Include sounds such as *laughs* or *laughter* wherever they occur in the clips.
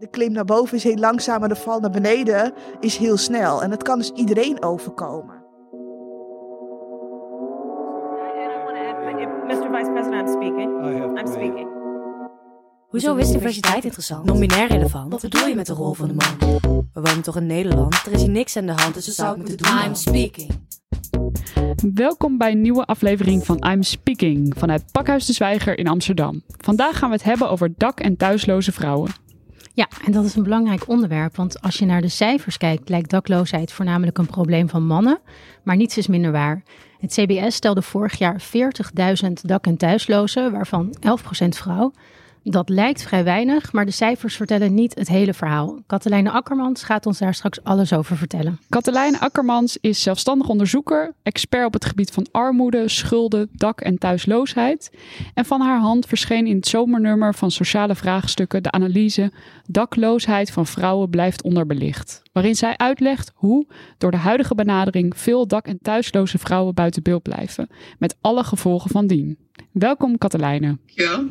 De klim naar boven is heel langzaam, maar de val naar beneden is heel snel. En dat kan dus iedereen overkomen. Mr. Vice President, I'm speaking. I'm speaking. Hoezo is diversiteit interessant? Non-binair relevant? Wat bedoel je met de rol van de man? We wonen toch in Nederland? Er is hier niks aan de hand, dus we zouden moeten doen. I'm speaking. Welkom bij een nieuwe aflevering van I'm Speaking vanuit Pakhuis de Zwijger in Amsterdam. Vandaag gaan we het hebben over dak- en thuisloze vrouwen. Ja, en dat is een belangrijk onderwerp, want als je naar de cijfers kijkt, lijkt dakloosheid voornamelijk een probleem van mannen, maar niets is minder waar. Het CBS stelde vorig jaar 40.000 dak- en thuislozen, waarvan 11% vrouw. Dat lijkt vrij weinig, maar de cijfers vertellen niet het hele verhaal. Katelijne Akkermans gaat ons daar straks alles over vertellen. Katelijne Akkermans is zelfstandig onderzoeker, expert op het gebied van armoede, schulden, dak- en thuisloosheid. En van haar hand verscheen in het zomernummer van Sociale Vraagstukken de analyse Dakloosheid van vrouwen blijft onderbelicht. Waarin zij uitlegt hoe door de huidige benadering veel dak- en thuisloze vrouwen buiten beeld blijven. Met alle gevolgen van dien. Welkom Katelijne. Ja.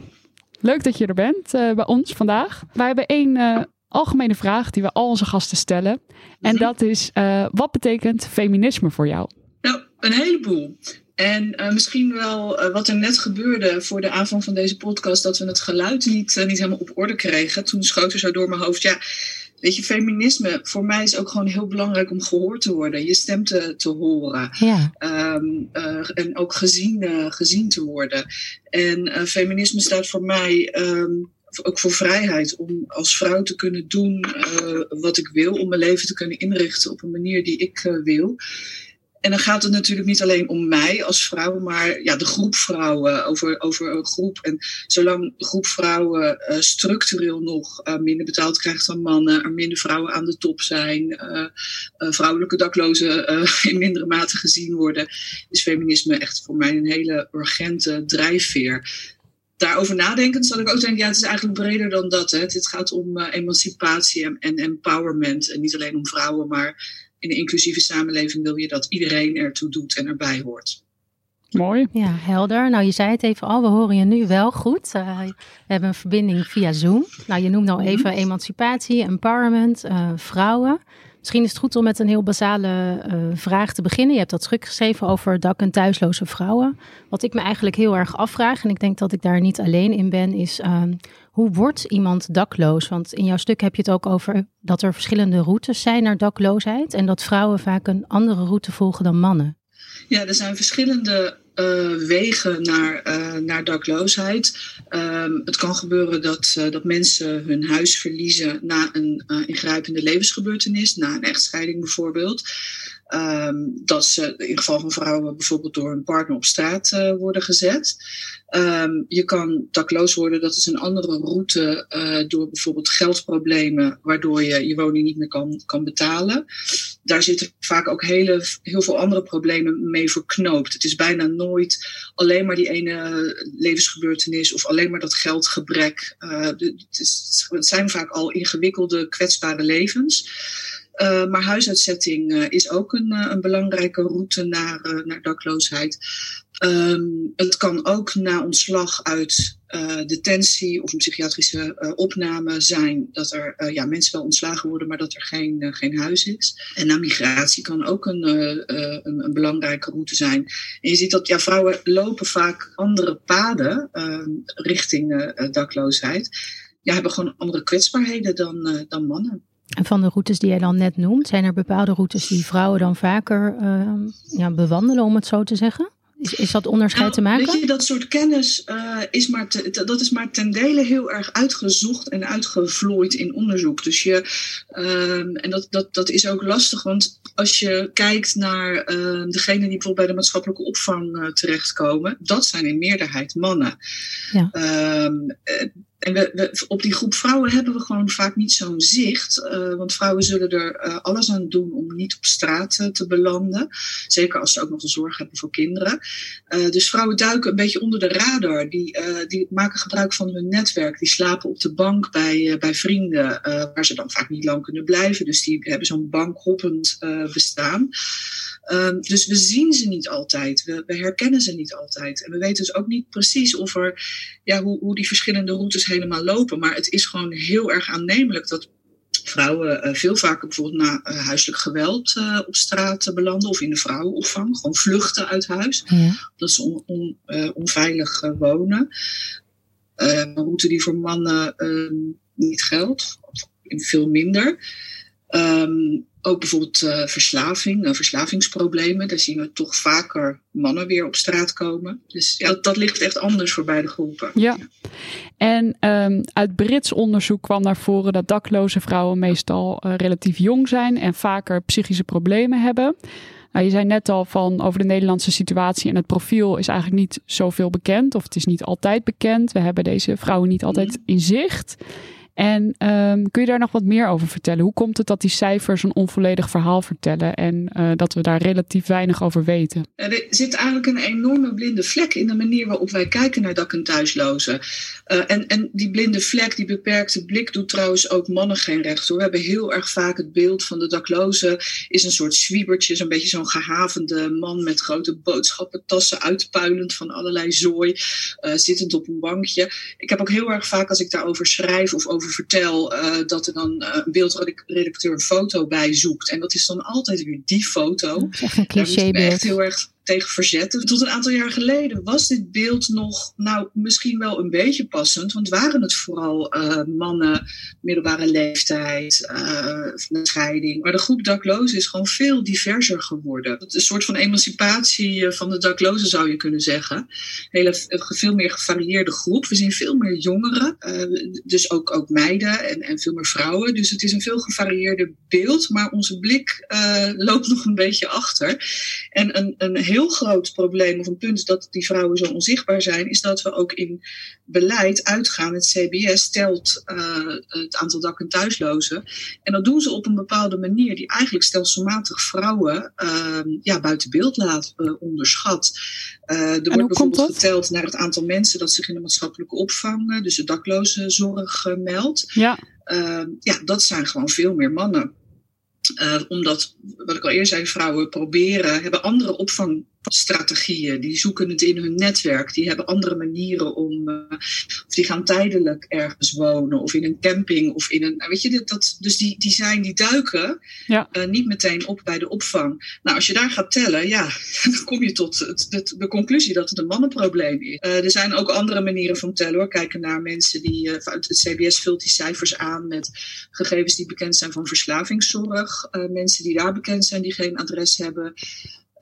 Leuk dat je er bent uh, bij ons vandaag. Wij hebben één uh, algemene vraag die we al onze gasten stellen. En Mhm. dat is, uh, wat betekent feminisme voor jou? Nou, een heleboel. En misschien wel wat er net gebeurde voor de aanvang van deze podcast, dat we het geluid niet, niet helemaal op orde kregen. Toen schoot er zo door mijn hoofd, ja, Weet je, feminisme voor mij is ook gewoon heel belangrijk om gehoord te worden, je stem te, te horen. Ja. Um, uh, en ook gezien, uh, gezien te worden. En uh, feminisme staat voor mij um, ook voor vrijheid. Om als vrouw te kunnen doen wat ik wil, om mijn leven te kunnen inrichten op een manier die ik wil. En dan gaat het natuurlijk niet alleen om mij als vrouw, maar ja, de groep vrouwen, over, over een groep. En zolang de groep vrouwen uh, structureel nog uh, minder betaald krijgt dan mannen, er minder vrouwen aan de top zijn, uh, vrouwelijke daklozen *laughs* in mindere mate gezien worden, is feminisme echt voor mij een hele urgente drijfveer. Daarover nadenkend zal ik ook denken, ja, het is eigenlijk breder dan dat. Hè. Het gaat om emancipatie en empowerment. En niet alleen om vrouwen, maar in een inclusieve samenleving wil je dat iedereen ertoe doet en erbij hoort. Mooi. Ja, helder. Nou, je zei het even al, we horen je nu wel goed. Uh, we hebben een verbinding via Zoom. Nou, je noemde al even emancipatie, empowerment, uh, vrouwen. Misschien is het goed om met een heel basale uh, vraag te beginnen. Je hebt dat stuk geschreven over dak- en thuisloze vrouwen. Wat ik me eigenlijk heel erg afvraag, en ik denk dat ik daar niet alleen in ben, is ehm, hoe wordt iemand dakloos? Want in jouw stuk heb je het ook over dat er verschillende routes zijn naar dakloosheid en dat vrouwen vaak een andere route volgen dan mannen. Ja, er zijn verschillende uh, wegen naar, uh, naar dakloosheid. Um, het kan gebeuren dat, uh, dat mensen hun huis verliezen na een ingrijpende levensgebeurtenis, na een echtscheiding bijvoorbeeld. Um, dat ze in geval van vrouwen bijvoorbeeld door een partner op straat worden gezet. Um, je kan dakloos worden, dat is een andere route uh, door bijvoorbeeld geldproblemen, waardoor je je woning niet meer kan, kan betalen. Daar zitten vaak ook hele, heel veel andere problemen mee verknoopt. Het is bijna nooit alleen maar die ene levensgebeurtenis of alleen maar dat geldgebrek. Uh, het, is, het zijn vaak al ingewikkelde, kwetsbare levens. Uh, maar huisuitzetting uh, is ook een, uh, een belangrijke route naar, naar dakloosheid. Um, het kan ook na ontslag uit detentie of een psychiatrische opname zijn dat er ja, mensen wel ontslagen worden, maar dat er geen, geen huis is. En na migratie kan ook een, een, een, belangrijke route zijn. En je ziet dat ja, vrouwen lopen vaak andere paden richting dakloosheid. Ja, hebben gewoon andere kwetsbaarheden dan, dan mannen. En van de routes die jij dan net noemt, zijn er bepaalde routes die vrouwen dan vaker uh, ja, bewandelen, om het zo te zeggen? Is, is dat onderscheid nou, te maken? Weet je, dat soort kennis uh, is maar te, dat is maar ten dele heel erg uitgezocht en uitgevlooid in onderzoek. Dus je, uh, en dat, dat, dat is ook lastig, want als je kijkt naar degenen die bijvoorbeeld bij de maatschappelijke opvang terechtkomen, dat zijn in meerderheid mannen. Ja. En op die groep vrouwen hebben we gewoon vaak niet zo'n zicht. Uh, want vrouwen zullen er uh, alles aan doen om niet op straat uh, te belanden. Zeker als ze ook nog de zorg hebben voor kinderen. dus vrouwen duiken een beetje onder de radar. Die, die maken gebruik van hun netwerk. Die slapen op de bank bij, bij vrienden. waar ze dan vaak niet lang kunnen blijven. Dus die hebben zo'n bankhoppend bestaan. Um, dus we zien ze niet altijd. We, we, herkennen ze niet altijd. En we weten dus ook niet precies of er, ja, hoe, hoe die verschillende routes helemaal lopen. Maar het is gewoon heel erg aannemelijk dat vrouwen uh, veel vaker bijvoorbeeld na uh, huiselijk geweld uh, op straat belanden of in de vrouwenopvang. Gewoon vluchten uit huis. Ja. Dat ze on, on, onveilig wonen. een route die voor mannen ehm, niet geldt, of veel minder. Um, ook bijvoorbeeld uh, verslaving, uh, verslavingsproblemen. Daar zien we toch vaker mannen weer op straat komen. Dus ja, dat, dat ligt echt anders voor beide groepen. Ja, en um, uit Brits onderzoek kwam naar voren dat dakloze vrouwen meestal uh, relatief jong zijn en vaker psychische problemen hebben. Nou, je zei net al van over de Nederlandse situatie en het profiel is eigenlijk niet zoveel bekend, of het is niet altijd bekend. We hebben deze vrouwen niet altijd in zicht. En um, kun je daar nog wat meer over vertellen? Hoe komt het dat die cijfers een onvolledig verhaal vertellen en uh, dat we daar relatief weinig over weten? Er zit eigenlijk een enorme blinde vlek in de manier waarop wij kijken naar dak- en thuislozen. Uh, en, en die blinde vlek, die beperkte blik, doet trouwens ook mannen geen recht hoor. We hebben heel erg vaak het beeld van de dakloze is een soort zwiebertje, zo'n beetje zo'n gehavende man met grote boodschappentassen, uitpuilend van allerlei zooi, uh, zittend op een bankje. Ik heb ook heel erg vaak als ik daarover schrijf of over vertel, uh, dat er dan uh, een beeldredacteur een foto bij zoekt. En dat is dan altijd weer die foto. Dat is echt een clichébeeld. echt heel erg tegen verzetten. Tot een aantal jaar geleden was dit beeld nog, nou, misschien wel een beetje passend. Want waren het vooral uh, mannen, middelbare leeftijd, van scheiding. Maar de groep daklozen is gewoon veel diverser geworden. Het is een soort van emancipatie van de daklozen, zou je kunnen zeggen. Hele, veel meer gevarieerde groep. We zien veel meer jongeren, dus ook, ook meiden en, en veel meer vrouwen. Dus het is een veel gevarieerder beeld. Maar onze blik loopt nog een beetje achter. En een, een heel heel groot probleem of een punt dat die vrouwen zo onzichtbaar zijn, is dat we ook in beleid uitgaan. Het CBS telt uh, het aantal dak- en thuislozen. En dat doen ze op een bepaalde manier die eigenlijk stelselmatig vrouwen uh, ja, buiten beeld laat, uh, onderschat. er wordt bijvoorbeeld geteld naar het aantal mensen dat zich in de maatschappelijke opvang, dus de daklozenzorg, meldt. Ja. ja, dat zijn gewoon veel meer mannen. Uh, omdat, wat ik al eerder zei, vrouwen proberen, hebben andere opvangstrategieën. Die zoeken het in hun netwerk. Die hebben andere manieren om. Uh, of die gaan tijdelijk ergens wonen. Of in een camping. Of in een. Weet je, dat, dus die, die zijn, die duiken ja. uh, niet meteen op bij de opvang. Nou, als je daar gaat tellen, ja, *laughs* dan kom je tot het, het, de conclusie dat het een mannenprobleem is. er zijn ook andere manieren van tellen hoor. Kijken naar mensen die. het CBS vult die cijfers aan met gegevens die bekend zijn van verslavingszorg. Mensen die daar bekend zijn, die geen adres hebben.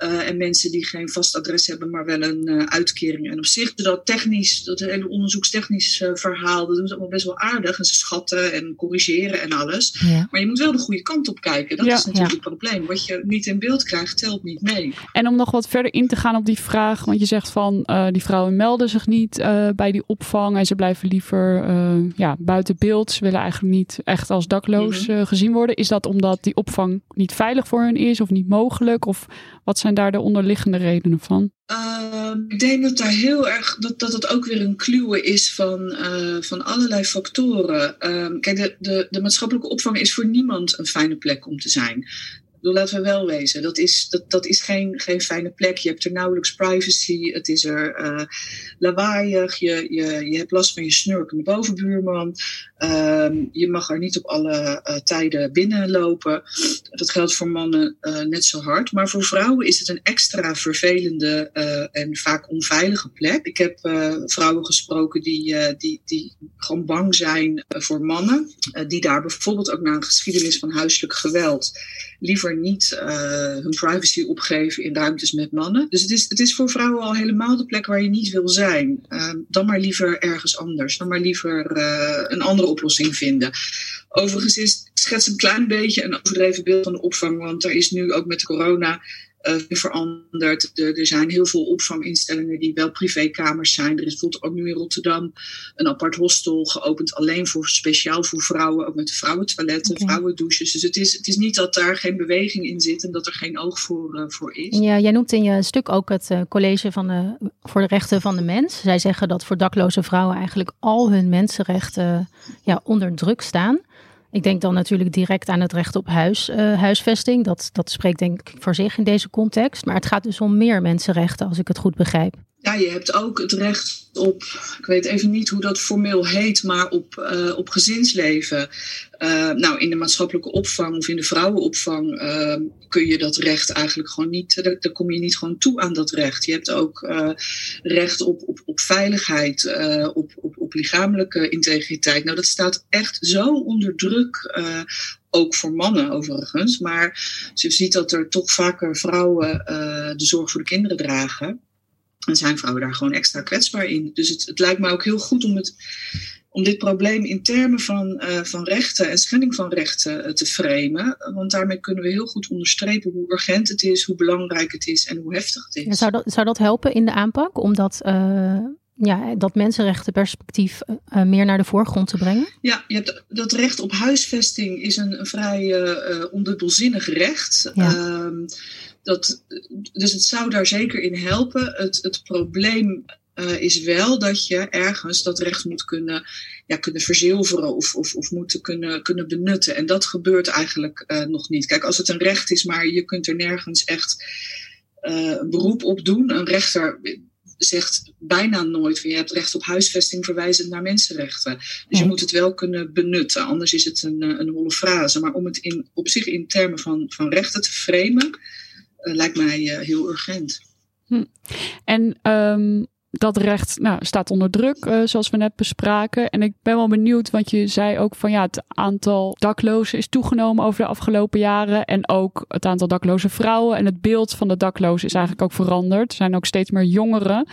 Uh, en mensen die geen vast adres hebben, maar wel een uh, uitkering. En op zich, dat technisch, dat hele onderzoekstechnisch uh, verhaal, dat doen ze allemaal best wel aardig. En ze schatten en corrigeren en alles. Ja. Maar je moet wel de goede kant op kijken. Dat ja. is natuurlijk ja. het probleem. Wat je niet in beeld krijgt, telt niet mee. En om nog wat verder in te gaan op die vraag, want je zegt van die vrouwen melden zich niet bij die opvang en ze blijven liever ja, buiten beeld. Ze willen eigenlijk niet echt als dakloos mm-hmm. gezien worden. Is dat omdat die opvang niet veilig voor hen is of niet mogelijk? Of wat zijn daar de onderliggende redenen van? Uh, ik denk dat daar heel erg dat, dat het ook weer een kluwe is van, uh, van allerlei factoren. Uh, kijk, de, de, de maatschappelijke opvang is voor niemand een fijne plek om te zijn. Laten we wel wezen, dat is, dat, dat is geen, geen fijne plek. Je hebt er nauwelijks privacy. Het is er uh, lawaaiig. Je, je, je hebt last van je snurkende bovenbuurman. Uh, je mag er niet op alle uh, tijden binnenlopen. Dat geldt voor mannen uh, net zo hard. Maar voor vrouwen is het een extra vervelende uh, en vaak onveilige plek. Ik heb vrouwen gesproken die, die, die gewoon bang zijn voor mannen. die daar bijvoorbeeld ook na een geschiedenis van huiselijk geweld liever niet hun privacy opgeven in ruimtes met mannen. Dus het is, het is voor vrouwen al helemaal de plek waar je niet wil zijn. dan maar liever ergens anders. Dan maar liever een andere oplossing vinden. Overigens is, schets een klein beetje een overdreven beeld van de opvang, want er is nu ook met corona veranderd. Er, er, zijn heel veel opvanginstellingen die wel privékamers zijn. Er is bijvoorbeeld ook nu in Rotterdam een apart hostel geopend, alleen voor speciaal voor vrouwen, ook met vrouwentoiletten, okay. vrouwendouches. Dus het is, het is niet dat daar geen beweging in zit en dat er geen oog voor, uh, voor is. Ja, jij noemt in je stuk ook het uh, college van de, voor de rechten van de mens. Zij zeggen dat voor dakloze vrouwen eigenlijk al hun mensenrechten ja, onder druk staan. Ik denk dan natuurlijk direct aan het recht op huis, uh, huisvesting. Dat, dat spreekt denk ik voor zich in deze context. Maar het gaat dus om meer mensenrechten, als ik het goed begrijp. Ja, je hebt ook het recht op, ik weet even niet hoe dat formeel heet, maar op, uh, op gezinsleven. Uh, nou, in de maatschappelijke opvang of in de vrouwenopvang uh, kun je dat recht eigenlijk gewoon niet, daar, daar, kom je niet gewoon toe aan dat recht. Je hebt ook recht op, op, op veiligheid, op, op, op lichamelijke integriteit. Nou, dat staat echt zo onder druk ook voor mannen overigens. Maar je ziet dat er toch vaker vrouwen de zorg voor de kinderen dragen. En zijn vrouwen daar gewoon extra kwetsbaar in. Dus het, het lijkt me ook heel goed om, het, om dit probleem in termen van, uh, van rechten en schending van rechten uh, te framen. Want daarmee kunnen we heel goed onderstrepen hoe urgent het is, hoe belangrijk het is en hoe heftig het is. Zou, dat, zou dat helpen in de aanpak? Omdat ja, dat mensenrechtenperspectief uh, meer naar de voorgrond te brengen? Ja, je hebt, dat recht op huisvesting is een, een vrij uh, ondubbelzinnig recht. Ja. Um, dat, dus het zou daar zeker in helpen. Het, het probleem uh, is wel dat je ergens dat recht moet kunnen, ja, kunnen verzilveren of, of, of moeten kunnen, kunnen benutten. En dat gebeurt eigenlijk nog niet. Kijk, als het een recht is, maar je kunt er nergens echt een beroep op doen. Een rechter zegt bijna nooit van je hebt recht op huisvesting verwijzend naar mensenrechten. Dus je moet het wel kunnen benutten, anders is het een, een holle frase. Maar om het in, op zich in termen van, van rechten te framen, uh, lijkt mij uh, heel urgent. Hm. En um, dat recht nou, staat onder druk, uh, zoals we net bespraken. En ik ben wel benieuwd, want je zei ook van ja, het aantal daklozen is toegenomen over de afgelopen jaren. En ook het aantal dakloze vrouwen. En het beeld van de daklozen is eigenlijk ook veranderd. Er zijn ook steeds meer jongeren.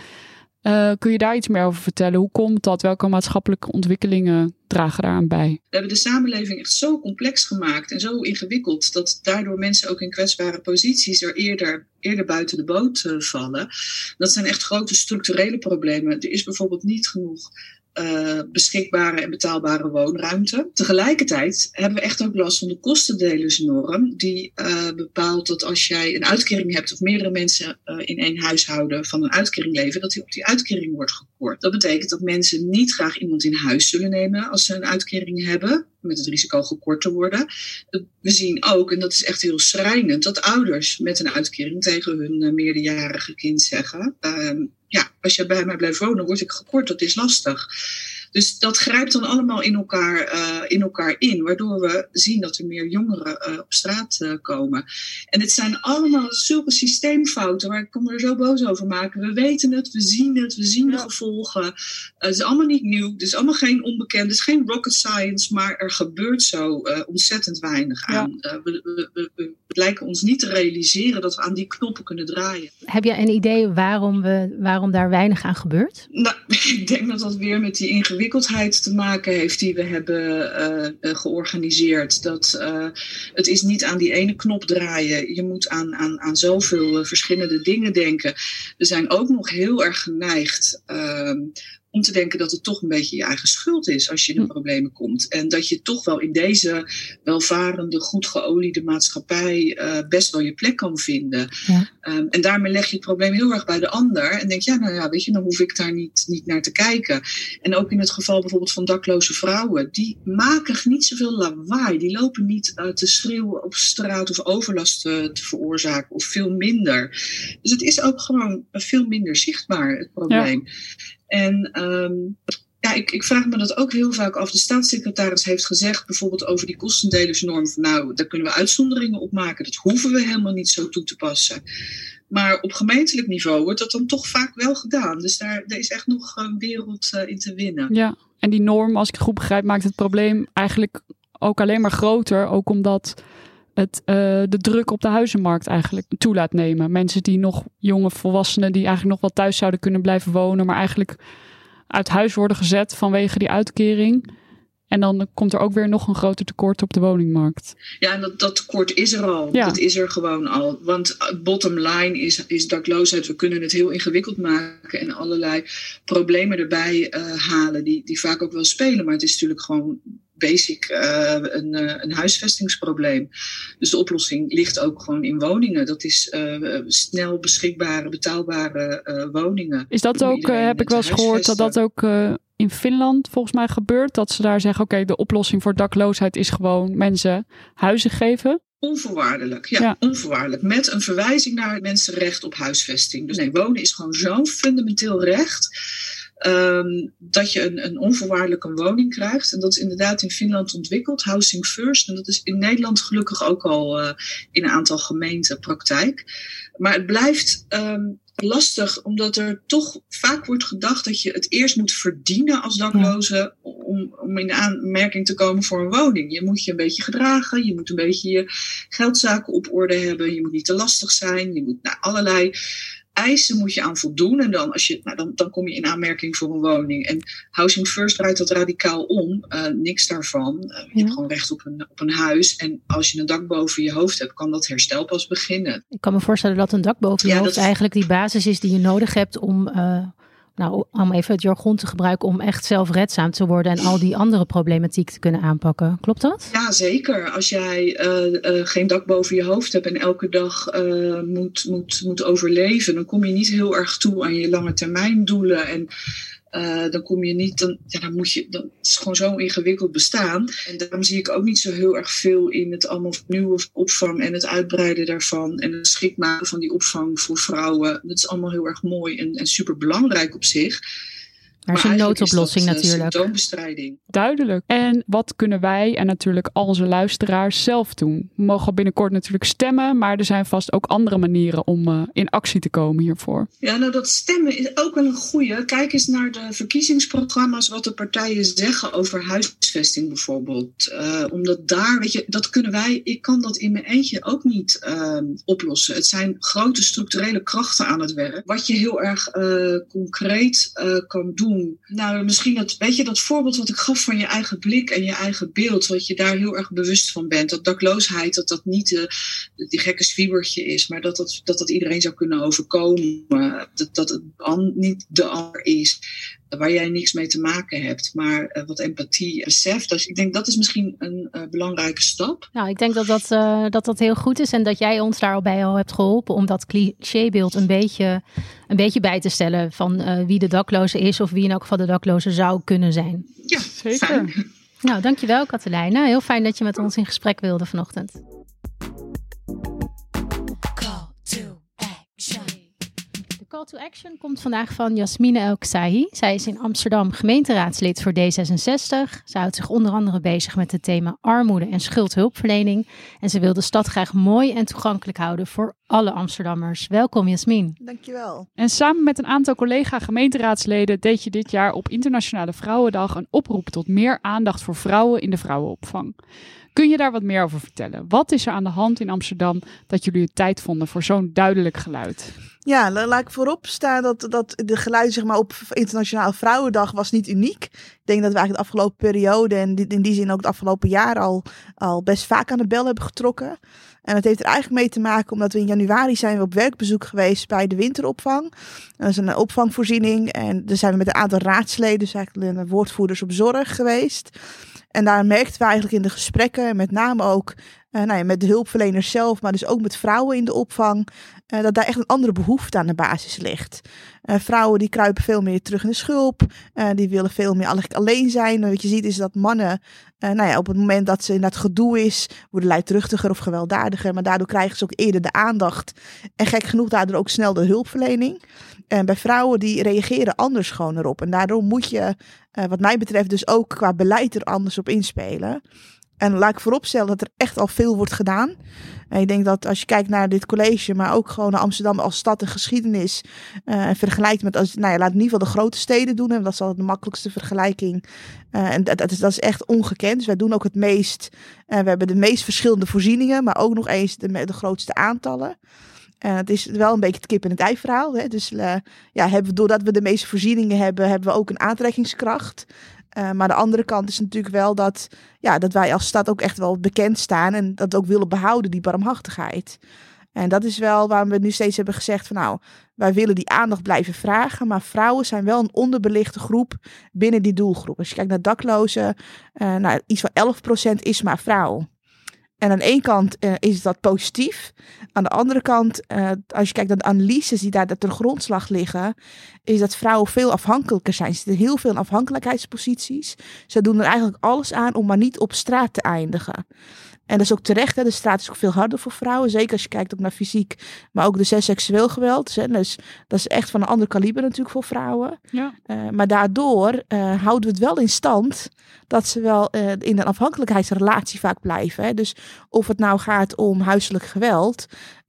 Uh, kun je daar iets meer over vertellen? Hoe komt dat? Welke maatschappelijke ontwikkelingen dragen daaraan bij? We hebben de samenleving echt zo complex gemaakt en zo ingewikkeld dat daardoor mensen ook in kwetsbare posities er eerder, eerder buiten de boot uh, vallen. Dat zijn echt grote structurele problemen. Er is bijvoorbeeld niet genoeg uh, beschikbare en betaalbare woonruimte. Tegelijkertijd hebben we echt ook last van de kostendelersnorm, die uh, bepaalt dat als jij een uitkering hebt of meerdere mensen uh, in één huishouden van een uitkering leven, dat die op die uitkering wordt gekort. Dat betekent dat mensen niet graag iemand in huis zullen nemen als ze een uitkering hebben, met het risico gekort te worden. We zien ook, en dat is echt heel schrijnend, dat ouders met een uitkering tegen hun meerderjarige kind zeggen ja, als je bij mij blijft wonen, word ik gekort. Dat is lastig. Dus dat grijpt dan allemaal in elkaar, uh, in, elkaar in, waardoor we zien dat er meer jongeren uh, op straat uh, komen. En dit zijn allemaal zulke systeemfouten waar ik me er zo boos over maken. We weten het, we zien het, we zien de gevolgen. het is allemaal niet nieuw, het is allemaal geen onbekend, het is geen rocket science, maar er gebeurt zo ontzettend weinig aan. Ja. we, we, we, we, lijken ons niet te realiseren dat we aan die knoppen kunnen draaien. Heb je een idee waarom, we, waarom daar weinig aan gebeurt? Nou, *laughs* ik denk dat dat weer met die ingewikkeldheid te maken heeft die we hebben uh, georganiseerd. Dat uh, het is niet aan die ene knop draaien. Je moet aan, aan, aan zoveel verschillende dingen denken. We zijn ook nog heel erg geneigd ehm, om te denken dat het toch een beetje je eigen schuld is als je in de hm. problemen komt. En dat je toch wel in deze welvarende, goed geoliede maatschappij uh, best wel je plek kan vinden. Ja. Um, en daarmee leg je het probleem heel erg bij de ander. En denk, ja, nou ja, weet je, dan hoef ik daar niet, niet naar te kijken. En ook in het geval bijvoorbeeld van dakloze vrouwen. Die maken niet zoveel lawaai. Die lopen niet uh, te schreeuwen op straat of overlast uh, te veroorzaken. Of veel minder. Dus het is ook gewoon veel minder zichtbaar, het probleem. Ja. En um, ja, ik, ik, vraag me dat ook heel vaak af. De staatssecretaris heeft gezegd, bijvoorbeeld over die kostendelersnorm, nou, daar kunnen we uitzonderingen op maken. Dat hoeven we helemaal niet zo toe te passen. Maar op gemeentelijk niveau wordt dat dan toch vaak wel gedaan. Dus daar, is echt nog een wereld uh, in te winnen. Ja, en die norm, als ik het goed begrijp, maakt het probleem eigenlijk ook alleen maar groter. Ook omdat het uh, de druk op de huizenmarkt eigenlijk toe laat nemen. Mensen die nog jonge volwassenen die eigenlijk nog wel thuis zouden kunnen blijven wonen, maar eigenlijk uit huis worden gezet vanwege die uitkering. En dan komt er ook weer nog een groter tekort op de woningmarkt. Ja, en dat, dat tekort is er al. Ja. Dat is er gewoon al. Want bottom line is, is dakloosheid. We kunnen het heel ingewikkeld maken en allerlei problemen erbij uh, halen, die, die vaak ook wel spelen. Maar het is natuurlijk gewoon basic uh, een, uh, een huisvestingsprobleem. Dus de oplossing ligt ook gewoon in woningen. Dat is uh, snel beschikbare, betaalbare woningen. Is dat ook, heb ik wel eens gehoord, dat dat ook in Finland volgens mij gebeurt? Dat ze daar zeggen, oké, okay, de oplossing voor dakloosheid is gewoon mensen huizen geven? Onvoorwaardelijk, ja, onvoorwaardelijk. Met een verwijzing naar mensenrecht op huisvesting. Dus nee, wonen is gewoon zo'n fundamenteel recht. Um, dat je een, een onvoorwaardelijke woning krijgt. En dat is inderdaad in Finland ontwikkeld, Housing First. En dat is in Nederland gelukkig ook al uh, in een aantal gemeenten praktijk. Maar het blijft um, lastig, omdat er toch vaak wordt gedacht dat je het eerst moet verdienen als dakloze om, om in aanmerking te komen voor een woning. Je moet je een beetje gedragen, je moet een beetje je geldzaken op orde hebben, je moet niet te lastig zijn, je moet naar allerlei eisen moet je aan voldoen. En dan, als je, nou, dan, dan kom je in aanmerking voor een woning. En Housing First draait dat radicaal om. Uh, niks daarvan. Uh, je hebt gewoon recht op een, op een huis. En als je een dak boven je hoofd hebt, kan dat herstel pas beginnen. Ik kan me voorstellen dat een dak boven je ja, hoofd eigenlijk die basis is die je nodig hebt om. Uh nou, om even het jargon te gebruiken, om echt zelfredzaam te worden en al die andere problematiek te kunnen aanpakken. Klopt dat? Ja, zeker. Als jij uh, uh, geen dak boven je hoofd hebt en elke dag uh, moet, moet, moet overleven, dan kom je niet heel erg toe aan je lange termijn doelen. En uh, dan kom je niet, dan, dan moet je, dan is gewoon zo ingewikkeld bestaan. En daarom zie ik ook niet zo heel erg veel in het allemaal nieuwe opvang en het uitbreiden daarvan en het schik maken van die opvang voor vrouwen. Dat is allemaal heel erg mooi en, en super belangrijk op zich. Maar, maar is een noodoplossing dat, natuurlijk. Symptoombestrijding. Duidelijk. En wat kunnen wij en natuurlijk al onze luisteraars zelf doen? We mogen binnenkort natuurlijk stemmen, maar er zijn vast ook andere manieren om uh, in actie te komen hiervoor. Ja, nou dat stemmen is ook wel een goede. Kijk eens naar de verkiezingsprogramma's, wat de partijen zeggen over huisvesting bijvoorbeeld. Uh, omdat daar, weet je, dat kunnen wij, ik kan dat in mijn eentje ook niet uh, oplossen. Het zijn grote structurele krachten aan het werk. Wat je heel erg uh, concreet kan doen nou, misschien dat, weet je, dat voorbeeld wat ik gaf van je eigen blik en je eigen beeld, wat je daar heel erg bewust van bent. Dat dakloosheid, dat dat niet uh, die gekke zwiebertje is, maar dat dat, dat dat iedereen zou kunnen overkomen. Dat, dat het an, niet de ander is waar jij niks mee te maken hebt, maar uh, wat empathie beseft. Dus ik denk dat is misschien een uh, belangrijke stap. Nou, ik denk dat dat, uh, dat dat heel goed is en dat jij ons daar al bij al hebt geholpen om dat clichébeeld een beetje, een beetje bij te stellen van wie de dakloze is of wie in elk geval de dakloze zou kunnen zijn. Ja, zeker. Fijn. Nou, dankjewel Katelijne. Heel fijn dat je met ons in gesprek wilde vanochtend. Call to action komt vandaag van Jasmine El Ksahi. Zij is in Amsterdam gemeenteraadslid voor D66. Ze houdt zich onder andere bezig met het thema armoede en schuldhulpverlening. En ze wil de stad graag mooi en toegankelijk houden voor alle Amsterdammers. Welkom Jasmin. Dankjewel. En samen met een aantal collega gemeenteraadsleden deed je dit jaar op Internationale Vrouwendag een oproep tot meer aandacht voor vrouwen in de vrouwenopvang. Kun je daar wat meer over vertellen? Wat is er aan de hand in Amsterdam dat jullie het tijd vonden voor zo'n duidelijk geluid? Ja, laat ik voorop staan dat, dat de geluid zeg maar, op Internationale Vrouwendag was niet uniek. Ik denk dat we eigenlijk de afgelopen periode en in die zin ook het afgelopen jaar al, al best vaak aan de bel hebben getrokken. En dat heeft er eigenlijk mee te maken omdat we in januari zijn we op werkbezoek geweest bij de winteropvang. Dat is een opvangvoorziening en daar zijn we met een aantal raadsleden, dus eigenlijk woordvoerders op zorg geweest. En daar merkten we eigenlijk in de gesprekken, met name ook uh, nou ja, met de hulpverleners zelf, maar dus ook met vrouwen in de opvang, uh, dat daar echt een andere behoefte aan de basis ligt. Uh, vrouwen die kruipen veel meer terug in de schulp, die willen veel meer alleen zijn. wat je ziet is dat mannen, nou ja, op het moment dat ze in dat gedoe is, worden luidruchtiger of gewelddadiger, maar daardoor krijgen ze ook eerder de aandacht en gek genoeg daardoor ook snel de hulpverlening. En bij vrouwen die reageren anders gewoon erop. En daardoor moet je, wat mij betreft, dus ook qua beleid er anders op inspelen. En laat ik vooropstellen dat er echt al veel wordt gedaan. En ik denk dat als je kijkt naar dit college, maar ook gewoon naar Amsterdam als stad en geschiedenis. Uh, en vergelijkt met, als, nou ja, laat in ieder geval de grote steden doen. En dat is al de makkelijkste vergelijking. En dat, is, dat is echt ongekend. Dus wij doen ook het meest. Uh, we hebben de meest verschillende voorzieningen, maar ook nog eens de, grootste aantallen. En het is wel een beetje het kip en het ei verhaal. Hè? Dus ja, hebben doordat we de meeste voorzieningen hebben, hebben we ook een aantrekkingskracht. Uh, maar de andere kant is natuurlijk wel dat, ja, dat wij als stad ook echt wel bekend staan en dat ook willen behouden, die barmhartigheid. En dat is wel waarom we nu steeds hebben gezegd van nou, wij willen die aandacht blijven vragen, maar vrouwen zijn wel een onderbelichte groep binnen die doelgroep. Als je kijkt naar daklozen, uh, nou, iets van 11% is maar vrouw. En aan één kant uh, is dat positief. Aan de andere kant, uh, als je kijkt naar de analyses die daar ten grondslag liggen, is dat vrouwen veel afhankelijker zijn. Ze zitten heel veel in afhankelijkheidsposities. Ze doen er eigenlijk alles aan om maar niet op straat te eindigen. En dat is ook terecht. Hè? De straat is ook veel harder voor vrouwen. Zeker als je kijkt ook naar fysiek. Maar ook de seksueel geweld. Hè? Dus dat is echt van een ander kaliber natuurlijk voor vrouwen. Ja. Uh, maar daardoor uh, houden we het wel in stand. Dat ze wel uh, in een afhankelijkheidsrelatie vaak blijven. Hè? Dus of het nou gaat om huiselijk geweld.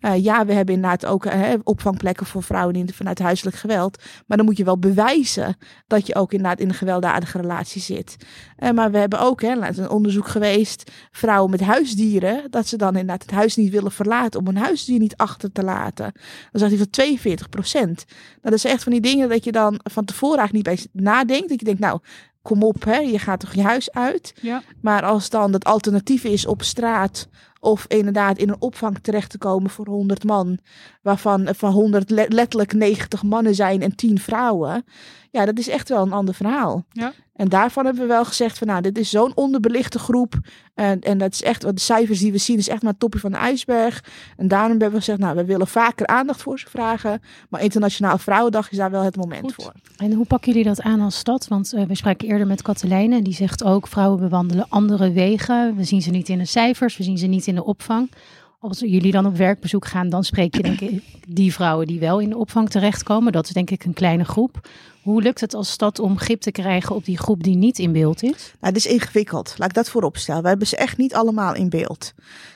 Uh, ja, we hebben inderdaad ook uh, opvangplekken voor vrouwen in, vanuit huiselijk geweld. Maar dan moet je wel bewijzen dat je ook inderdaad in een gewelddadige relatie zit. Uh, maar we hebben ook hè, een onderzoek geweest, vrouwen met huisdieren, dat ze dan inderdaad het huis niet willen verlaten om een huisdier niet achter te laten. Dan zegt hij van 42 procent. Nou, dat is echt van die dingen dat je dan van tevoren eigenlijk niet bij nadenkt. Dat je denkt, nou, kom op, hè, je gaat toch je huis uit. Ja. Maar als dan het alternatief is op straat of inderdaad in een opvang terecht te komen voor 100 man, waarvan van 100 letterlijk 90 mannen zijn en 10 vrouwen. Ja, dat is echt wel een ander verhaal. Ja. En daarvan hebben we wel gezegd van nou, dit is zo'n onderbelichte groep. En, en dat is echt, wat de cijfers die we zien, is echt maar het topje van de ijsberg. En daarom hebben we gezegd, nou, we willen vaker aandacht voor ze vragen. Maar Internationaal Vrouwendag is daar wel het moment Goed. voor. En hoe pakken jullie dat aan als stad? Want uh, we spraken eerder met Katelijne en die zegt ook, vrouwen bewandelen andere wegen. We zien ze niet in de cijfers, we zien ze niet in de opvang. Als jullie dan op werkbezoek gaan, dan spreek je denk ik die vrouwen die wel in de opvang terechtkomen. Dat is denk ik een kleine groep. Hoe lukt het als stad om grip te krijgen op die groep die niet in beeld is? Nou, het is ingewikkeld. Laat ik dat voorop stellen. We hebben ze echt niet allemaal in beeld.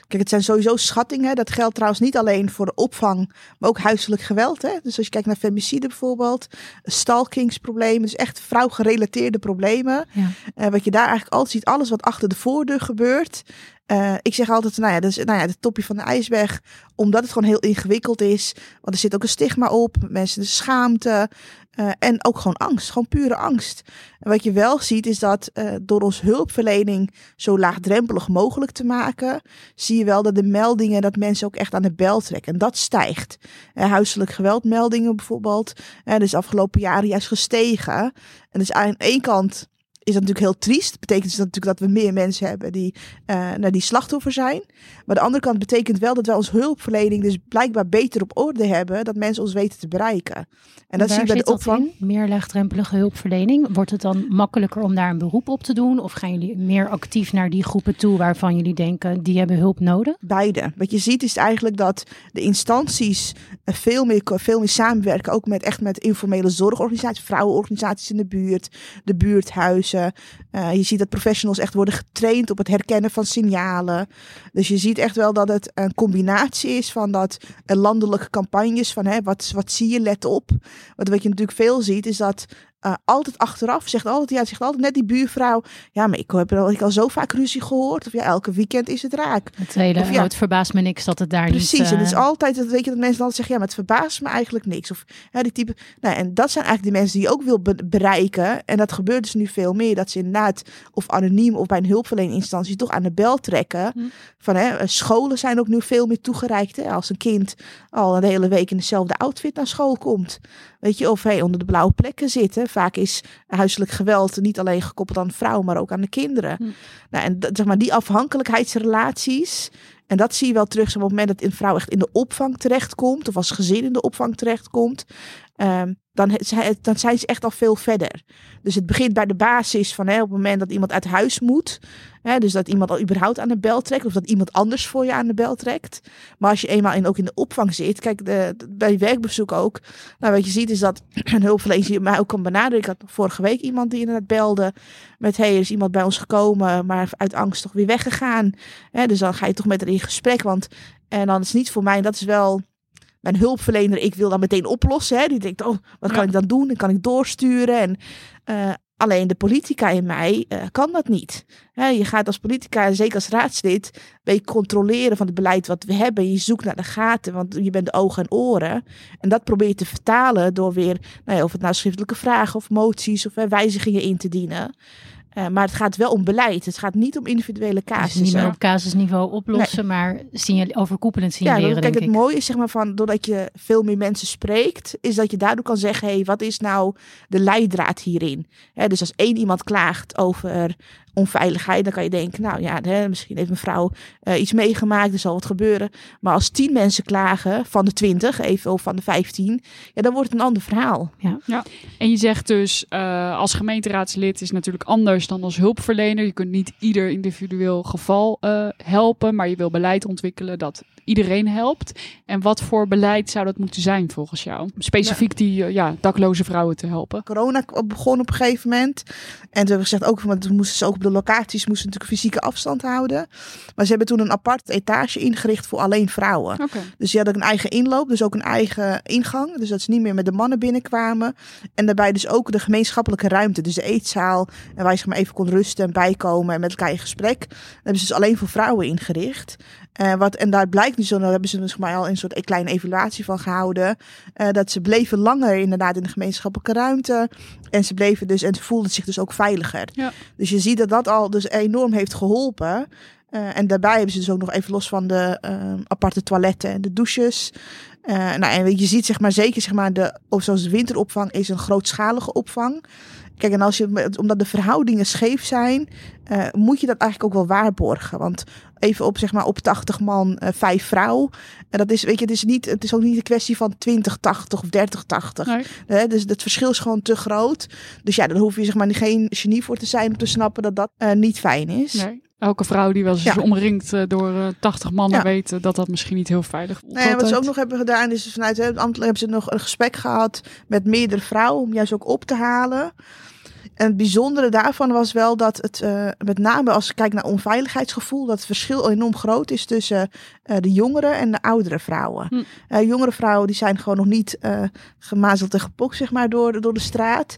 Kijk, het zijn sowieso schattingen. Dat geldt trouwens niet alleen voor de opvang, maar ook huiselijk geweld. Hè? Dus als je kijkt naar femicide bijvoorbeeld, stalkingsproblemen, dus echt vrouwgerelateerde problemen. Ja. Uh, wat je daar eigenlijk altijd ziet, alles wat achter de voordeur gebeurt. Uh, ik zeg altijd, nou ja, dat is nou ja, het topje van de ijsberg, omdat het gewoon heel ingewikkeld is. Want er zit ook een stigma op, mensen de schaamte uh, en ook gewoon angst, gewoon pure angst. En wat je wel ziet is dat uh, door ons hulpverlening zo laagdrempelig mogelijk te maken, zie je wel dat de meldingen, dat mensen ook echt aan de bel trekken. En dat stijgt. Huiselijk geweldmeldingen bijvoorbeeld, uh, dus afgelopen jaren juist gestegen. En dus aan één kant is dat natuurlijk heel triest. Betekent dus natuurlijk dat we meer mensen hebben die, uh, nou, die slachtoffer zijn. Maar de andere kant betekent wel dat wij ons hulpverlening dus blijkbaar beter op orde hebben. Dat mensen ons weten te bereiken. En dat zie je bij de dat opvang. in? Meer laagdrempelige hulpverlening. Wordt het dan makkelijker om daar een beroep op te doen? Of gaan jullie meer actief naar die groepen toe waarvan jullie denken die hebben hulp nodig? Beide. Wat je ziet is eigenlijk dat de instanties eh, veel meer, veel meer samenwerken. Ook met echt met informele zorgorganisaties, vrouwenorganisaties in de buurt, de Uh, je ziet dat professionals echt worden getraind op het herkennen van signalen. Dus je ziet echt wel dat het een combinatie is van dat uh, landelijke campagnes van hè, wat, wat zie je, let op. Want wat je natuurlijk veel ziet is dat uh, altijd achteraf zegt altijd, ja, zegt altijd net die buurvrouw, ja, maar ik heb al, ik al zo vaak ruzie gehoord. Of ja, elke weekend is het raak. Het hele, Of ja, oh, het verbaast me niks dat het daar Precies, niet... en het is uh, altijd, dat weet je, dat mensen altijd zeggen, ja, maar het verbaast me eigenlijk niks. Of ja, die type, nou, en dat zijn eigenlijk de mensen die je ook wil be- bereiken. En dat gebeurt dus nu veel meer, dat ze inderdaad, of anoniem of bij een hulpverleninstantie, toch aan de bel trekken. Hm. Van, hè, scholen zijn ook nu veel meer toegereikt. Hè, als een kind al een hele week in dezelfde outfit naar school komt. Weet je, of hey, onder de blauwe plekken zitten. Vaak is huiselijk geweld niet alleen gekoppeld aan de vrouw, maar ook aan de kinderen. Hm. Nou, en zeg maar, die afhankelijkheidsrelaties. En dat zie je wel terug op het moment dat een vrouw echt in de opvang terechtkomt, of als gezin in de opvang terechtkomt. Um, dan, dan zijn ze echt al veel verder. Dus het begint bij de basis van hè, op het moment dat iemand uit huis moet. Hè, dus dat iemand al überhaupt aan de bel trekt. Of dat iemand anders voor je aan de bel trekt. Maar als je eenmaal in, ook in de opvang zit. Kijk, de, bij werkbezoek ook. Nou, wat je ziet is dat *clears throat* een hulpverlener mij ook kan benaderen. Ik had vorige week iemand die inderdaad belde. Met hey, er is iemand bij ons gekomen. Maar uit angst toch weer weggegaan. Hè, dus dan ga je toch met haar in gesprek. Want en dan is het niet voor mij. Dat is wel mijn hulpverlener, ik wil dan meteen oplossen. Hè. Die denkt, oh, wat kan Ja. ik dan doen? Dan kan ik doorsturen. En uh, alleen de politica in mij uh, kan dat niet. Hè, je gaat als politica, zeker als raadslid, ben je controleren van het beleid wat we hebben. Je zoekt naar de gaten, want je bent de ogen en oren. En dat probeer je te vertalen door weer, nou ja, of het nou schriftelijke vragen of moties of wijzigingen in te dienen. Uh, maar het gaat wel om beleid. Het gaat niet om individuele casussen. Dus niet meer op casusniveau oplossen, nee. maar signal, overkoepelend signaleren, ja, kijk, denk het ik. mooie is, zeg maar, van, doordat je veel meer mensen spreekt, is dat je daardoor kan zeggen, hé, hey, wat is nou de leidraad hierin? He, dus als één iemand klaagt over onveiligheid. Dan kan je denken, nou ja, hè, misschien heeft een vrouw uh, iets meegemaakt, er zal wat gebeuren. Maar als tien mensen klagen van de twintig, even of van de vijftien, ja, dan wordt het een ander verhaal. Ja, ja. en je zegt dus, uh, als gemeenteraadslid is natuurlijk anders dan als hulpverlener. Je kunt niet ieder individueel geval uh, helpen, maar je wil beleid ontwikkelen dat iedereen helpt. En wat voor beleid zou dat moeten zijn volgens jou? Specifiek die ja, dakloze vrouwen te helpen. Corona begon op een gegeven moment. En we hebben gezegd ook, want moesten ze ook op de locaties moesten natuurlijk fysieke afstand houden. Maar ze hebben toen een apart etage ingericht voor alleen vrouwen. Okay. Dus die hadden een eigen inloop, dus ook een eigen ingang. Dus dat ze niet meer met de mannen binnenkwamen. En daarbij dus ook de gemeenschappelijke ruimte, dus de eetzaal. En waar je zeg maar even kon rusten en bijkomen en met elkaar in gesprek. Dat hebben ze dus alleen voor vrouwen ingericht. Uh, wat, en daar blijkt nu zo, daar hebben ze dus maar al een soort kleine evaluatie van gehouden. Uh, dat ze bleven langer inderdaad in de gemeenschappelijke ruimte. En ze bleven dus, en ze voelden zich dus ook veiliger. Ja. Dus je ziet dat dat al dus enorm heeft geholpen. Uh, en daarbij hebben ze dus ook nog even los van de aparte toiletten en de douches. nou, en je ziet zeg maar zeker zeg maar de, of zoals de winteropvang is een grootschalige opvang. Kijk, en als je, omdat de verhoudingen scheef zijn, uh, moet je dat eigenlijk ook wel waarborgen. Want even op, zeg maar, op 80 man, uh, vijf vrouw. En dat is, weet je, het is, niet, het is ook niet een kwestie van 20, 80 of 30, 80. Nee. Uh, dus het verschil is gewoon te groot. Dus ja, dan hoef je zeg maar geen genie voor te zijn om te snappen dat dat niet fijn is. Nee. Elke vrouw die wel eens ja. omringd door uh, 80 mannen ja. weet dat dat misschien niet heel veilig voelt. Nee, wat ze ook nog hebben gedaan is vanuit het ambtelijk hebben ze nog een gesprek gehad met meerdere vrouwen om juist ook op te halen. En het bijzondere daarvan was wel dat het, uh, met name als je kijkt naar onveiligheidsgevoel, dat het verschil enorm groot is tussen uh, de jongere en de oudere vrouwen. Hm. Uh, jongere vrouwen die zijn gewoon nog niet gemazeld en gepokt zeg maar, door, door de straat.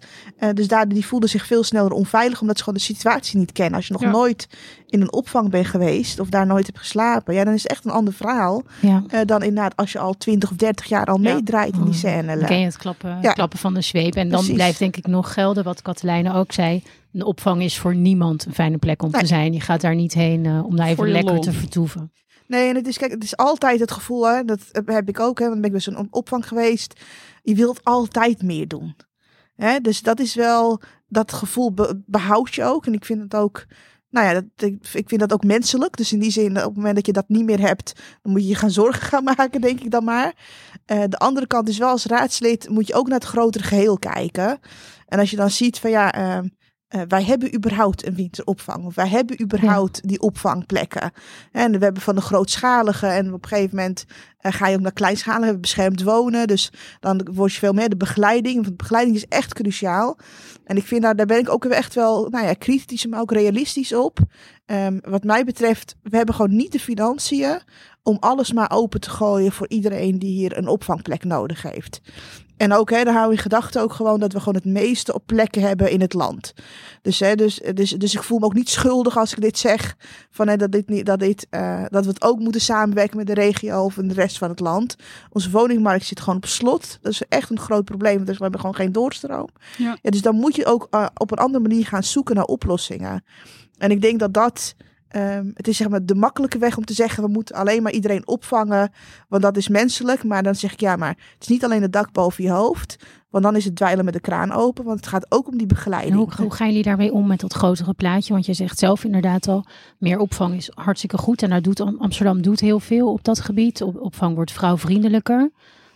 dus daar, die voelden zich veel sneller onveilig, omdat ze gewoon de situatie niet kennen. Als je nog Ja. nooit in een opvang bent geweest of daar nooit hebt geslapen, ja, dan is het echt een ander verhaal Ja. eh, dan inderdaad als je al 20 of 30 jaar al Ja. meedraait in die scène. Dan ken je het klappen, Ja. klappen van de zweep. En dan Precies. blijft denk ik nog gelden wat Katelijne ook zei. Een opvang is voor niemand een fijne plek om Nee. te zijn. Je gaat daar niet heen eh, om daar even lekker lol. te vertoeven. Nee, en het is, kijk, het is altijd het gevoel, hè, dat heb ik ook, hè, want ik ben een opvang geweest. Je wilt altijd meer doen. Hè? Dus dat is wel, dat gevoel be- behoud je ook. En ik vind het ook, nou ja, dat, ik, ik vind dat ook menselijk. Dus in die zin, op het moment dat je dat niet meer hebt, dan moet je je gaan *laughs* zorgen gaan maken, denk ik dan maar. Eh, de andere kant is wel, als raadslid moet je ook naar het grotere geheel kijken. En als je dan ziet van ja, ehm, eh, wij hebben überhaupt een winteropvang. Of wij hebben überhaupt die opvangplekken. En we hebben van de grootschalige. En op een gegeven moment eh, ga je ook naar kleinschalige. Beschermd wonen. Dus dan word je veel meer de begeleiding. Want de begeleiding is echt cruciaal. En ik vind daar, daar ben ik ook echt wel nou ja, kritisch, maar ook realistisch op. Ehm, wat mij betreft, we hebben gewoon niet de financiën om alles maar open te gooien voor iedereen die hier een opvangplek nodig heeft. En ook, hè, dan hou in gedachten ook gewoon dat we gewoon het meeste op plekken hebben in het land. Dus, hè, dus, dus, dus ik voel me ook niet schuldig als ik dit zeg. Van, hè, dat, dit niet, dat, dit, eh, dat we het ook moeten samenwerken met de regio of de rest van het land. Onze woningmarkt zit gewoon op slot. Dat is echt een groot probleem. Dus we hebben gewoon geen doorstroom. Ja. dus dan moet je ook eh, op een andere manier gaan zoeken naar oplossingen. En ik denk dat dat. Ehm, het is zeg maar de makkelijke weg om te zeggen: we moeten alleen maar iedereen opvangen. Want dat is menselijk. Maar dan zeg ik ja, maar het is niet alleen het dak boven je hoofd. Want dan is het dweilen met de kraan open. Want het gaat ook om die begeleiding. hoe, hoe gaan jullie daarmee om met dat grotere plaatje? Want je zegt zelf inderdaad al, meer opvang is hartstikke goed. En daar doet Am- Amsterdam doet heel veel op dat gebied. Op, opvang wordt vrouwvriendelijker.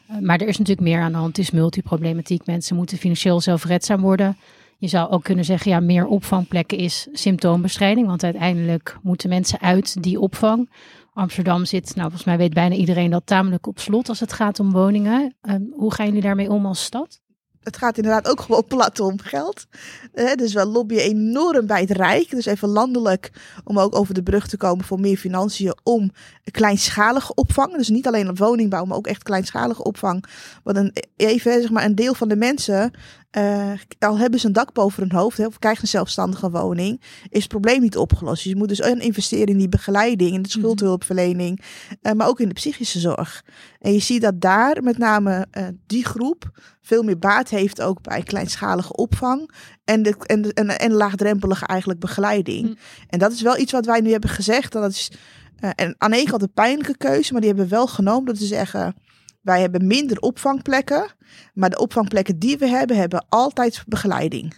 Eh, maar er is natuurlijk meer aan de hand. Het is multiproblematiek. Mensen moeten financieel zelfredzaam worden. Je zou ook kunnen zeggen, ja, meer opvangplekken is symptoombestrijding. Want uiteindelijk moeten mensen uit die opvang. Amsterdam zit, nou volgens mij weet bijna iedereen dat tamelijk op slot als het gaat om woningen. Ehm, hoe gaan jullie daarmee om als stad? het gaat inderdaad ook gewoon plat om geld. Eh, dus we lobbyen enorm bij het Rijk. Dus even landelijk om ook over de brug te komen voor meer financiën om kleinschalige opvang. Dus niet alleen op woningbouw, maar ook echt kleinschalige opvang. Want een, even zeg maar een deel van de mensen, eh, al hebben ze een dak boven hun hoofd, hè, of krijgen een zelfstandige woning, is het probleem niet opgelost. Dus je moet dus en investeren in die begeleiding, in de schuldhulpverlening, eh, maar ook in de psychische zorg. En je ziet dat daar met name eh, die groep veel meer baat heeft ook bij kleinschalige opvang en, de, en, de, en, en laagdrempelige eigenlijk begeleiding. Hm. En dat is wel iets wat wij nu hebben gezegd. Dat is en aan kant een pijnlijke keuze, maar die hebben we wel genomen. Dat ze zeggen, wij hebben minder opvangplekken, maar de opvangplekken die we hebben, hebben altijd begeleiding.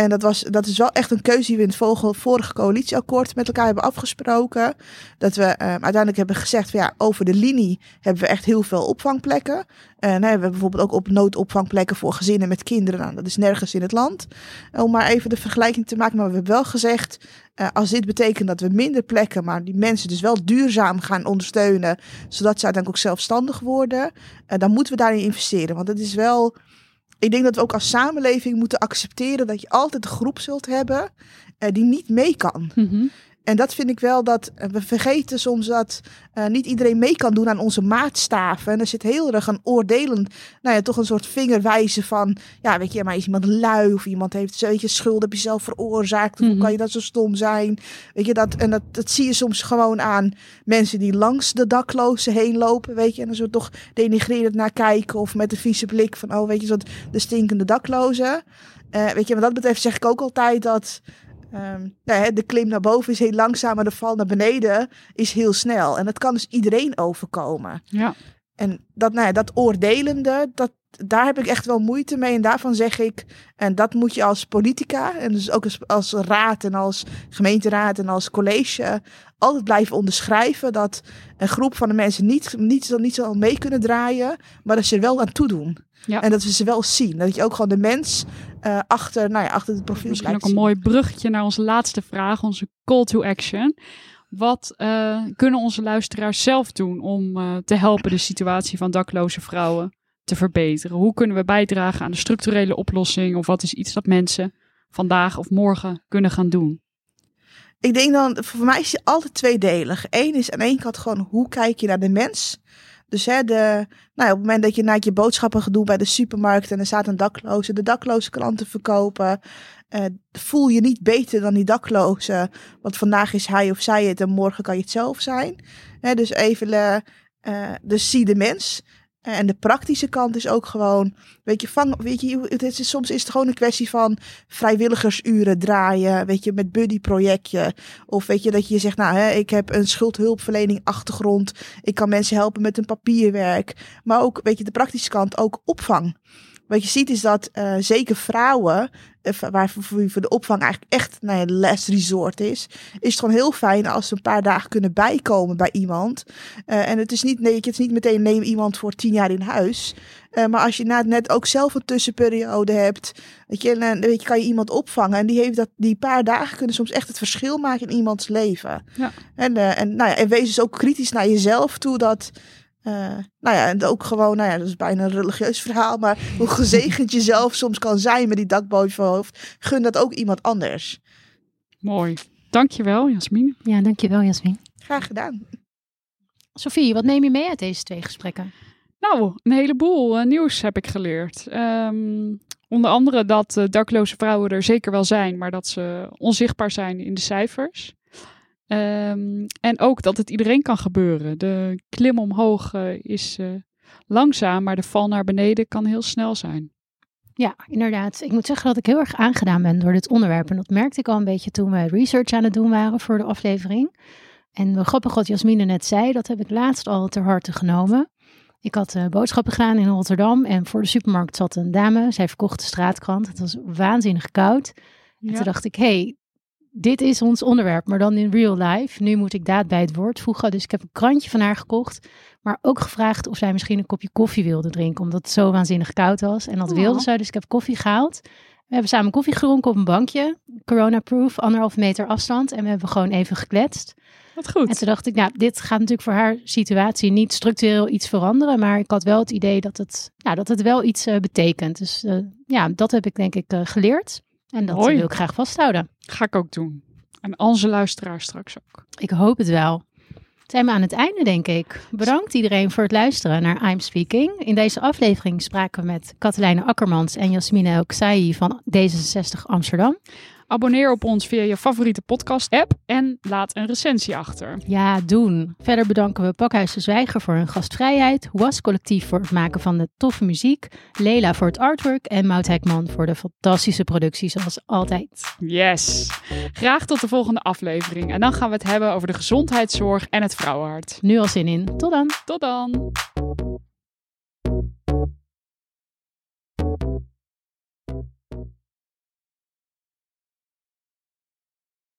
En dat, was, dat is wel echt een keuze die we in het vorige, coalitieakkoord met elkaar hebben afgesproken. Dat we eh, uiteindelijk hebben gezegd, van, ja, over de linie hebben we echt heel veel opvangplekken. En we hebben bijvoorbeeld ook op noodopvangplekken voor gezinnen met kinderen. Nou, dat is nergens in het land. Om maar even de vergelijking te maken. Maar we hebben wel gezegd, uh, als dit betekent dat we minder plekken, maar die mensen dus wel duurzaam gaan ondersteunen, zodat ze uiteindelijk ook zelfstandig worden, dan moeten we daarin investeren. Want het is wel ik denk dat we ook als samenleving moeten accepteren dat je altijd een groep zult hebben uh, die niet mee kan. -hmm. En dat vind ik wel dat we vergeten soms dat uh, niet iedereen mee kan doen aan onze maatstaven. En er zit heel erg een oordelen, nou ja, toch een soort vingerwijzen van, ja, weet je, maar is iemand lui of iemand heeft, je, schuld heb je zelf veroorzaakt. Hoe mm -hmm. kan je dat zo stom zijn? Weet je, dat, en dat, dat zie je soms gewoon aan mensen die langs de daklozen heen lopen, weet je, en dan zo toch denigrerend naar kijken of met een vieze blik van, oh, weet je, zo de stinkende daklozen. Uh, weet je, wat dat betreft zeg ik ook altijd dat Um, nou ja, de klim naar boven is heel langzaam, maar de val naar beneden is heel snel. En dat kan dus iedereen overkomen. Ja. En dat, nou ja, dat oordelende, dat, daar heb ik echt wel moeite mee. En daarvan zeg ik, en dat moet je als politica, en dus ook als, als raad en als gemeenteraad en als college, altijd blijven onderschrijven dat een groep van de mensen niet, niet, niet zal mee kunnen draaien, maar dat ze er wel aan toedoen. Ja. En dat we ze wel zien. Dat je ook gewoon de mens uh, achter, nou ja, achter het profiel Misschien ook een mooi bruggetje naar onze laatste vraag, onze call to action. Wat uh, kunnen onze luisteraars zelf doen om uh, te helpen de situatie van dakloze vrouwen te verbeteren? Hoe kunnen we bijdragen aan de structurele oplossing? Of wat is iets dat mensen vandaag of morgen kunnen gaan doen? Ik denk dan, voor mij is het altijd tweedelig. Eén is aan één kant gewoon, hoe kijk je naar de mens? Dus hè, de, nou, op het moment dat je naar je boodschappen gaat doen bij de supermarkt en er staat een dakloze, de dakloze klanten verkopen, uh, voel je niet beter dan die dakloze. Want vandaag is hij of zij het en morgen kan je het zelf zijn. Hè, dus even, uh, uh, dus zie de mens. En de praktische kant is ook gewoon, weet je, vang, weet je, het is, soms is het gewoon een kwestie van vrijwilligersuren draaien, weet je, met buddy-projectje. Of weet je, dat je zegt, nou, hè, ik heb een schuldhulpverlening achtergrond, ik kan mensen helpen met een papierwerk. Maar ook, weet je, de praktische kant, ook opvang. Wat je ziet is dat uh, zeker vrouwen, uh, waarvoor voor de opvang eigenlijk echt nou ja, last resort is, is het gewoon heel fijn als ze een paar dagen kunnen bijkomen bij iemand. Uh, en het is niet, nee, het is niet meteen neem iemand voor tien jaar in huis. maar als je na net ook zelf een tussenperiode hebt, weet je, weet je, kan je iemand opvangen. En die heeft dat, die paar dagen kunnen soms echt het verschil maken in iemands leven. Ja. En, en, nou ja, en wees dus ook kritisch naar jezelf toe dat. Uh, nou ja, en ook gewoon, nou ja, dat is bijna een religieus *laughs* verhaal, maar hoe gezegend je zelf soms kan zijn met die dak boven je hoofd, gun dat ook iemand anders. Mooi. Dankjewel, Jasmin. Ja, dankjewel, Jasmin. Graag gedaan. Sophie, wat neem je mee uit deze twee gesprekken? Nou, een heleboel uh, nieuws heb ik geleerd. Um, onder andere dat uh, dakloze vrouwen er zeker wel zijn, maar dat ze onzichtbaar zijn in de cijfers. Um, en ook dat het iedereen kan gebeuren. De klim omhoog uh, is uh, langzaam, maar de val naar beneden kan heel snel zijn. Ja, inderdaad. Ik moet zeggen dat ik heel erg aangedaan ben door dit onderwerp. En dat merkte ik al een beetje toen we research aan het doen waren voor de aflevering. En grappig wat Jasmine net zei, dat heb ik laatst al ter harte genomen. Ik had uh, boodschappen gedaan in Rotterdam en voor de supermarkt zat een dame. Zij verkocht de straatkrant. Het was waanzinnig koud. Ja. En toen dacht ik, hey, dit is ons onderwerp, maar dan in real life. Nu moet ik daad bij het woord voegen. Dus ik heb een krantje van haar gekocht. Maar ook gevraagd of zij misschien een kopje koffie wilde drinken. Omdat het zo waanzinnig koud was. En dat oh. wilde zij. Dus ik heb koffie gehaald. We hebben samen koffie gedronken op een bankje. Corona-proof, anderhalf meter afstand. En we hebben gewoon even gekletst. Wat goed. En toen dacht ik, nou, dit gaat natuurlijk voor haar situatie niet structureel iets veranderen. Maar ik had wel het idee dat het, nou, dat het wel iets uh, betekent. Dus uh, ja, dat heb ik denk ik uh, geleerd. En dat Mooi. wil ik graag vasthouden. Ga ik ook doen. En onze luisteraars straks ook. Ik hoop het wel. Zijn we aan het einde, denk ik. Bedankt iedereen voor het luisteren naar I'm Speaking. In deze aflevering spraken we met Katelijne Akkermans en Jasmine Elksai van D66 Amsterdam. Abonneer op ons via je favoriete podcast-app en laat een recensie achter. Ja, doen. Verder bedanken we Pakhuis de Zwijger voor hun gastvrijheid, Was Collectief voor het maken van de toffe muziek, Lela voor het artwork en Mout Hekman voor de fantastische productie zoals altijd. Yes! Graag tot de volgende aflevering en dan gaan we het hebben over de gezondheidszorg en het vrouwenhart. Nu al zin in. Tot dan! Tot dan!